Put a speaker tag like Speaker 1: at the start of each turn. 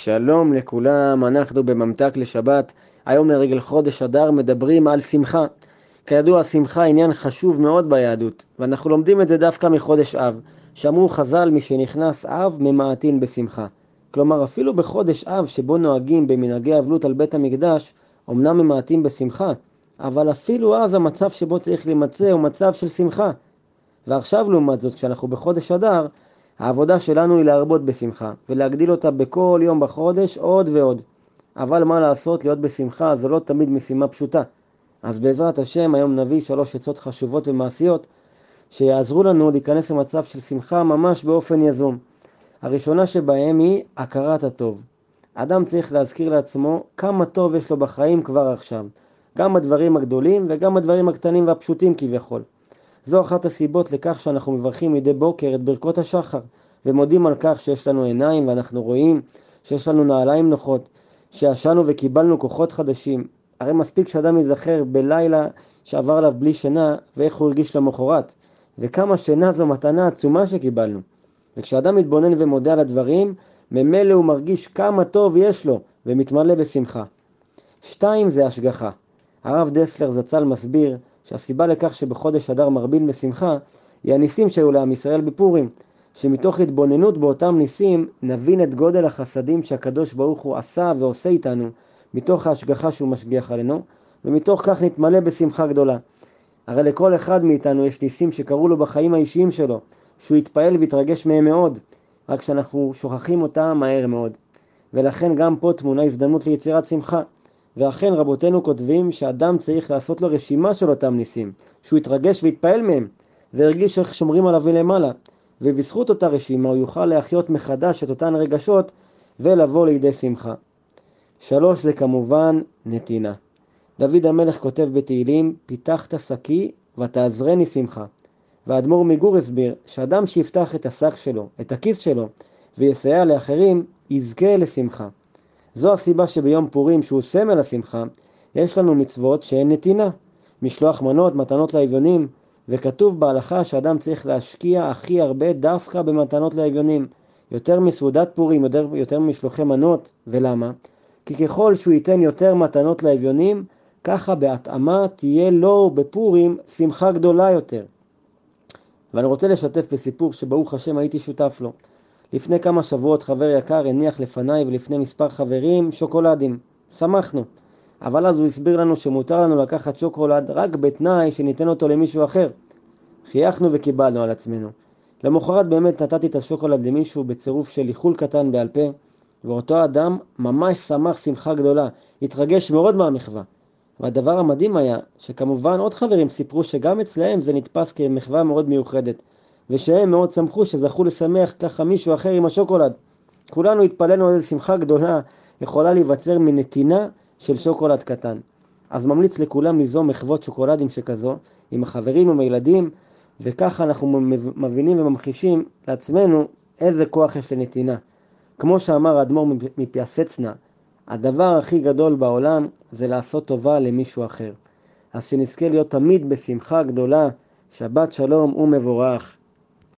Speaker 1: שלום לכולם, אנחנו בממתק לשבת. היום לרגל חודש אדר מדברים על שמחה. כידוע, שמחה עניין חשוב מאוד ביהדות, ואנחנו לומדים את זה דווקא מחודש אב, שאמרו חז"ל, משנכנס אב ממעטין בשמחה. כלומר, אפילו בחודש אב שבו נוהגים במנהגי אבלות על בית המקדש, אמנם ממעטים בשמחה, אבל אפילו אז המצב שבו צריך להימצא הוא מצב של שמחה. ועכשיו לעומת זאת, כשאנחנו בחודש אדר, העבודה שלנו היא להרבות בשמחה, ולהגדיל אותה בכל יום בחודש עוד ועוד. אבל מה לעשות, להיות בשמחה זו לא תמיד משימה פשוטה. אז בעזרת השם היום נביא שלוש עצות חשובות ומעשיות שיעזרו לנו להיכנס למצב של שמחה ממש באופן יזום. הראשונה שבהם היא הכרת הטוב. אדם צריך להזכיר לעצמו כמה טוב יש לו בחיים כבר עכשיו, גם בדברים הגדולים וגם בדברים הקטנים והפשוטים כביכול. זו אחת הסיבות לכך שאנחנו מברכים מדי בוקר את ברכות השחר, ומודים על כך שיש לנו עיניים ואנחנו רואים, שיש לנו נעליים נוחות, שישנו וקיבלנו כוחות חדשים. הרי מספיק שאדם ייזכר בלילה שעבר עליו בלי שינה, ואיך הוא הרגיש למחרת, וכמה שינה זו מתנה עצומה שקיבלנו. וכשאדם מתבונן ומודה על הדברים, ממילא הוא מרגיש כמה טוב יש לו, ומתמלא בשמחה. שתיים זה השגחה. הרב דסלר זצ"ל מסביר שהסיבה לכך שבחודש אדר מרבין בשמחה היא הניסים שהיו לעם ישראל בפורים, שמתוך התבוננות באותם ניסים נבין את גודל החסדים שהקדוש ברוך הוא עשה ועושה איתנו, מתוך ההשגחה שהוא משגיח עלינו, ומתוך כך נתמלא בשמחה גדולה. הרי לכל אחד מאיתנו יש ניסים שקרו לו בחיים האישיים שלו, שהוא התפעל והתרגש מהם מאוד, רק שאנחנו שוכחים אותם מהר מאוד. ולכן גם פה טמונה הזדמנות ליצירת שמחה. ואכן רבותינו כותבים שאדם צריך לעשות לו רשימה של אותם ניסים, שהוא יתרגש ויתפעל מהם, והרגיש איך שומרים עליו מלמעלה, ובזכות אותה רשימה הוא יוכל להחיות מחדש את אותן רגשות ולבוא לידי שמחה. שלוש זה כמובן נתינה. דוד המלך כותב בתהילים, פיתחת שקי ותעזרני שמחה. והאדמו"ר מגור הסביר שאדם שיפתח את השק שלו, את הכיס שלו, ויסייע לאחרים, יזכה לשמחה. זו הסיבה שביום פורים, שהוא סמל השמחה, יש לנו מצוות שהן נתינה. משלוח מנות, מתנות לאביונים, וכתוב בהלכה שאדם צריך להשקיע הכי הרבה דווקא במתנות לאביונים. יותר מסעודת פורים, יותר, יותר משלוחי מנות, ולמה? כי ככל שהוא ייתן יותר מתנות לאביונים, ככה בהתאמה תהיה לו בפורים שמחה גדולה יותר. ואני רוצה לשתף בסיפור שברוך השם הייתי שותף לו. לפני כמה שבועות חבר יקר הניח לפניי ולפני מספר חברים שוקולדים. שמחנו. אבל אז הוא הסביר לנו שמותר לנו לקחת שוקולד רק בתנאי שניתן אותו למישהו אחר. חייכנו וקיבלנו על עצמנו. למחרת באמת נתתי את השוקולד למישהו בצירוף של איחול קטן בעל פה, ואותו אדם ממש שמח שמחה גדולה, התרגש מאוד מהמחווה. והדבר המדהים היה, שכמובן עוד חברים סיפרו שגם אצלהם זה נתפס כמחווה מאוד מיוחדת. ושהם מאוד שמחו שזכו לשמח ככה מישהו אחר עם השוקולד. כולנו התפלאנו על איזו שמחה גדולה יכולה להיווצר מנתינה של שוקולד קטן. אז ממליץ לכולם ליזום מחוות שוקולדים שכזו, עם החברים, עם הילדים, וככה אנחנו מבינים וממחישים לעצמנו איזה כוח יש לנתינה. כמו שאמר האדמו"ר מפיאסצנה, הדבר הכי גדול בעולם זה לעשות טובה למישהו אחר. אז שנזכה להיות תמיד בשמחה גדולה, שבת שלום ומבורך.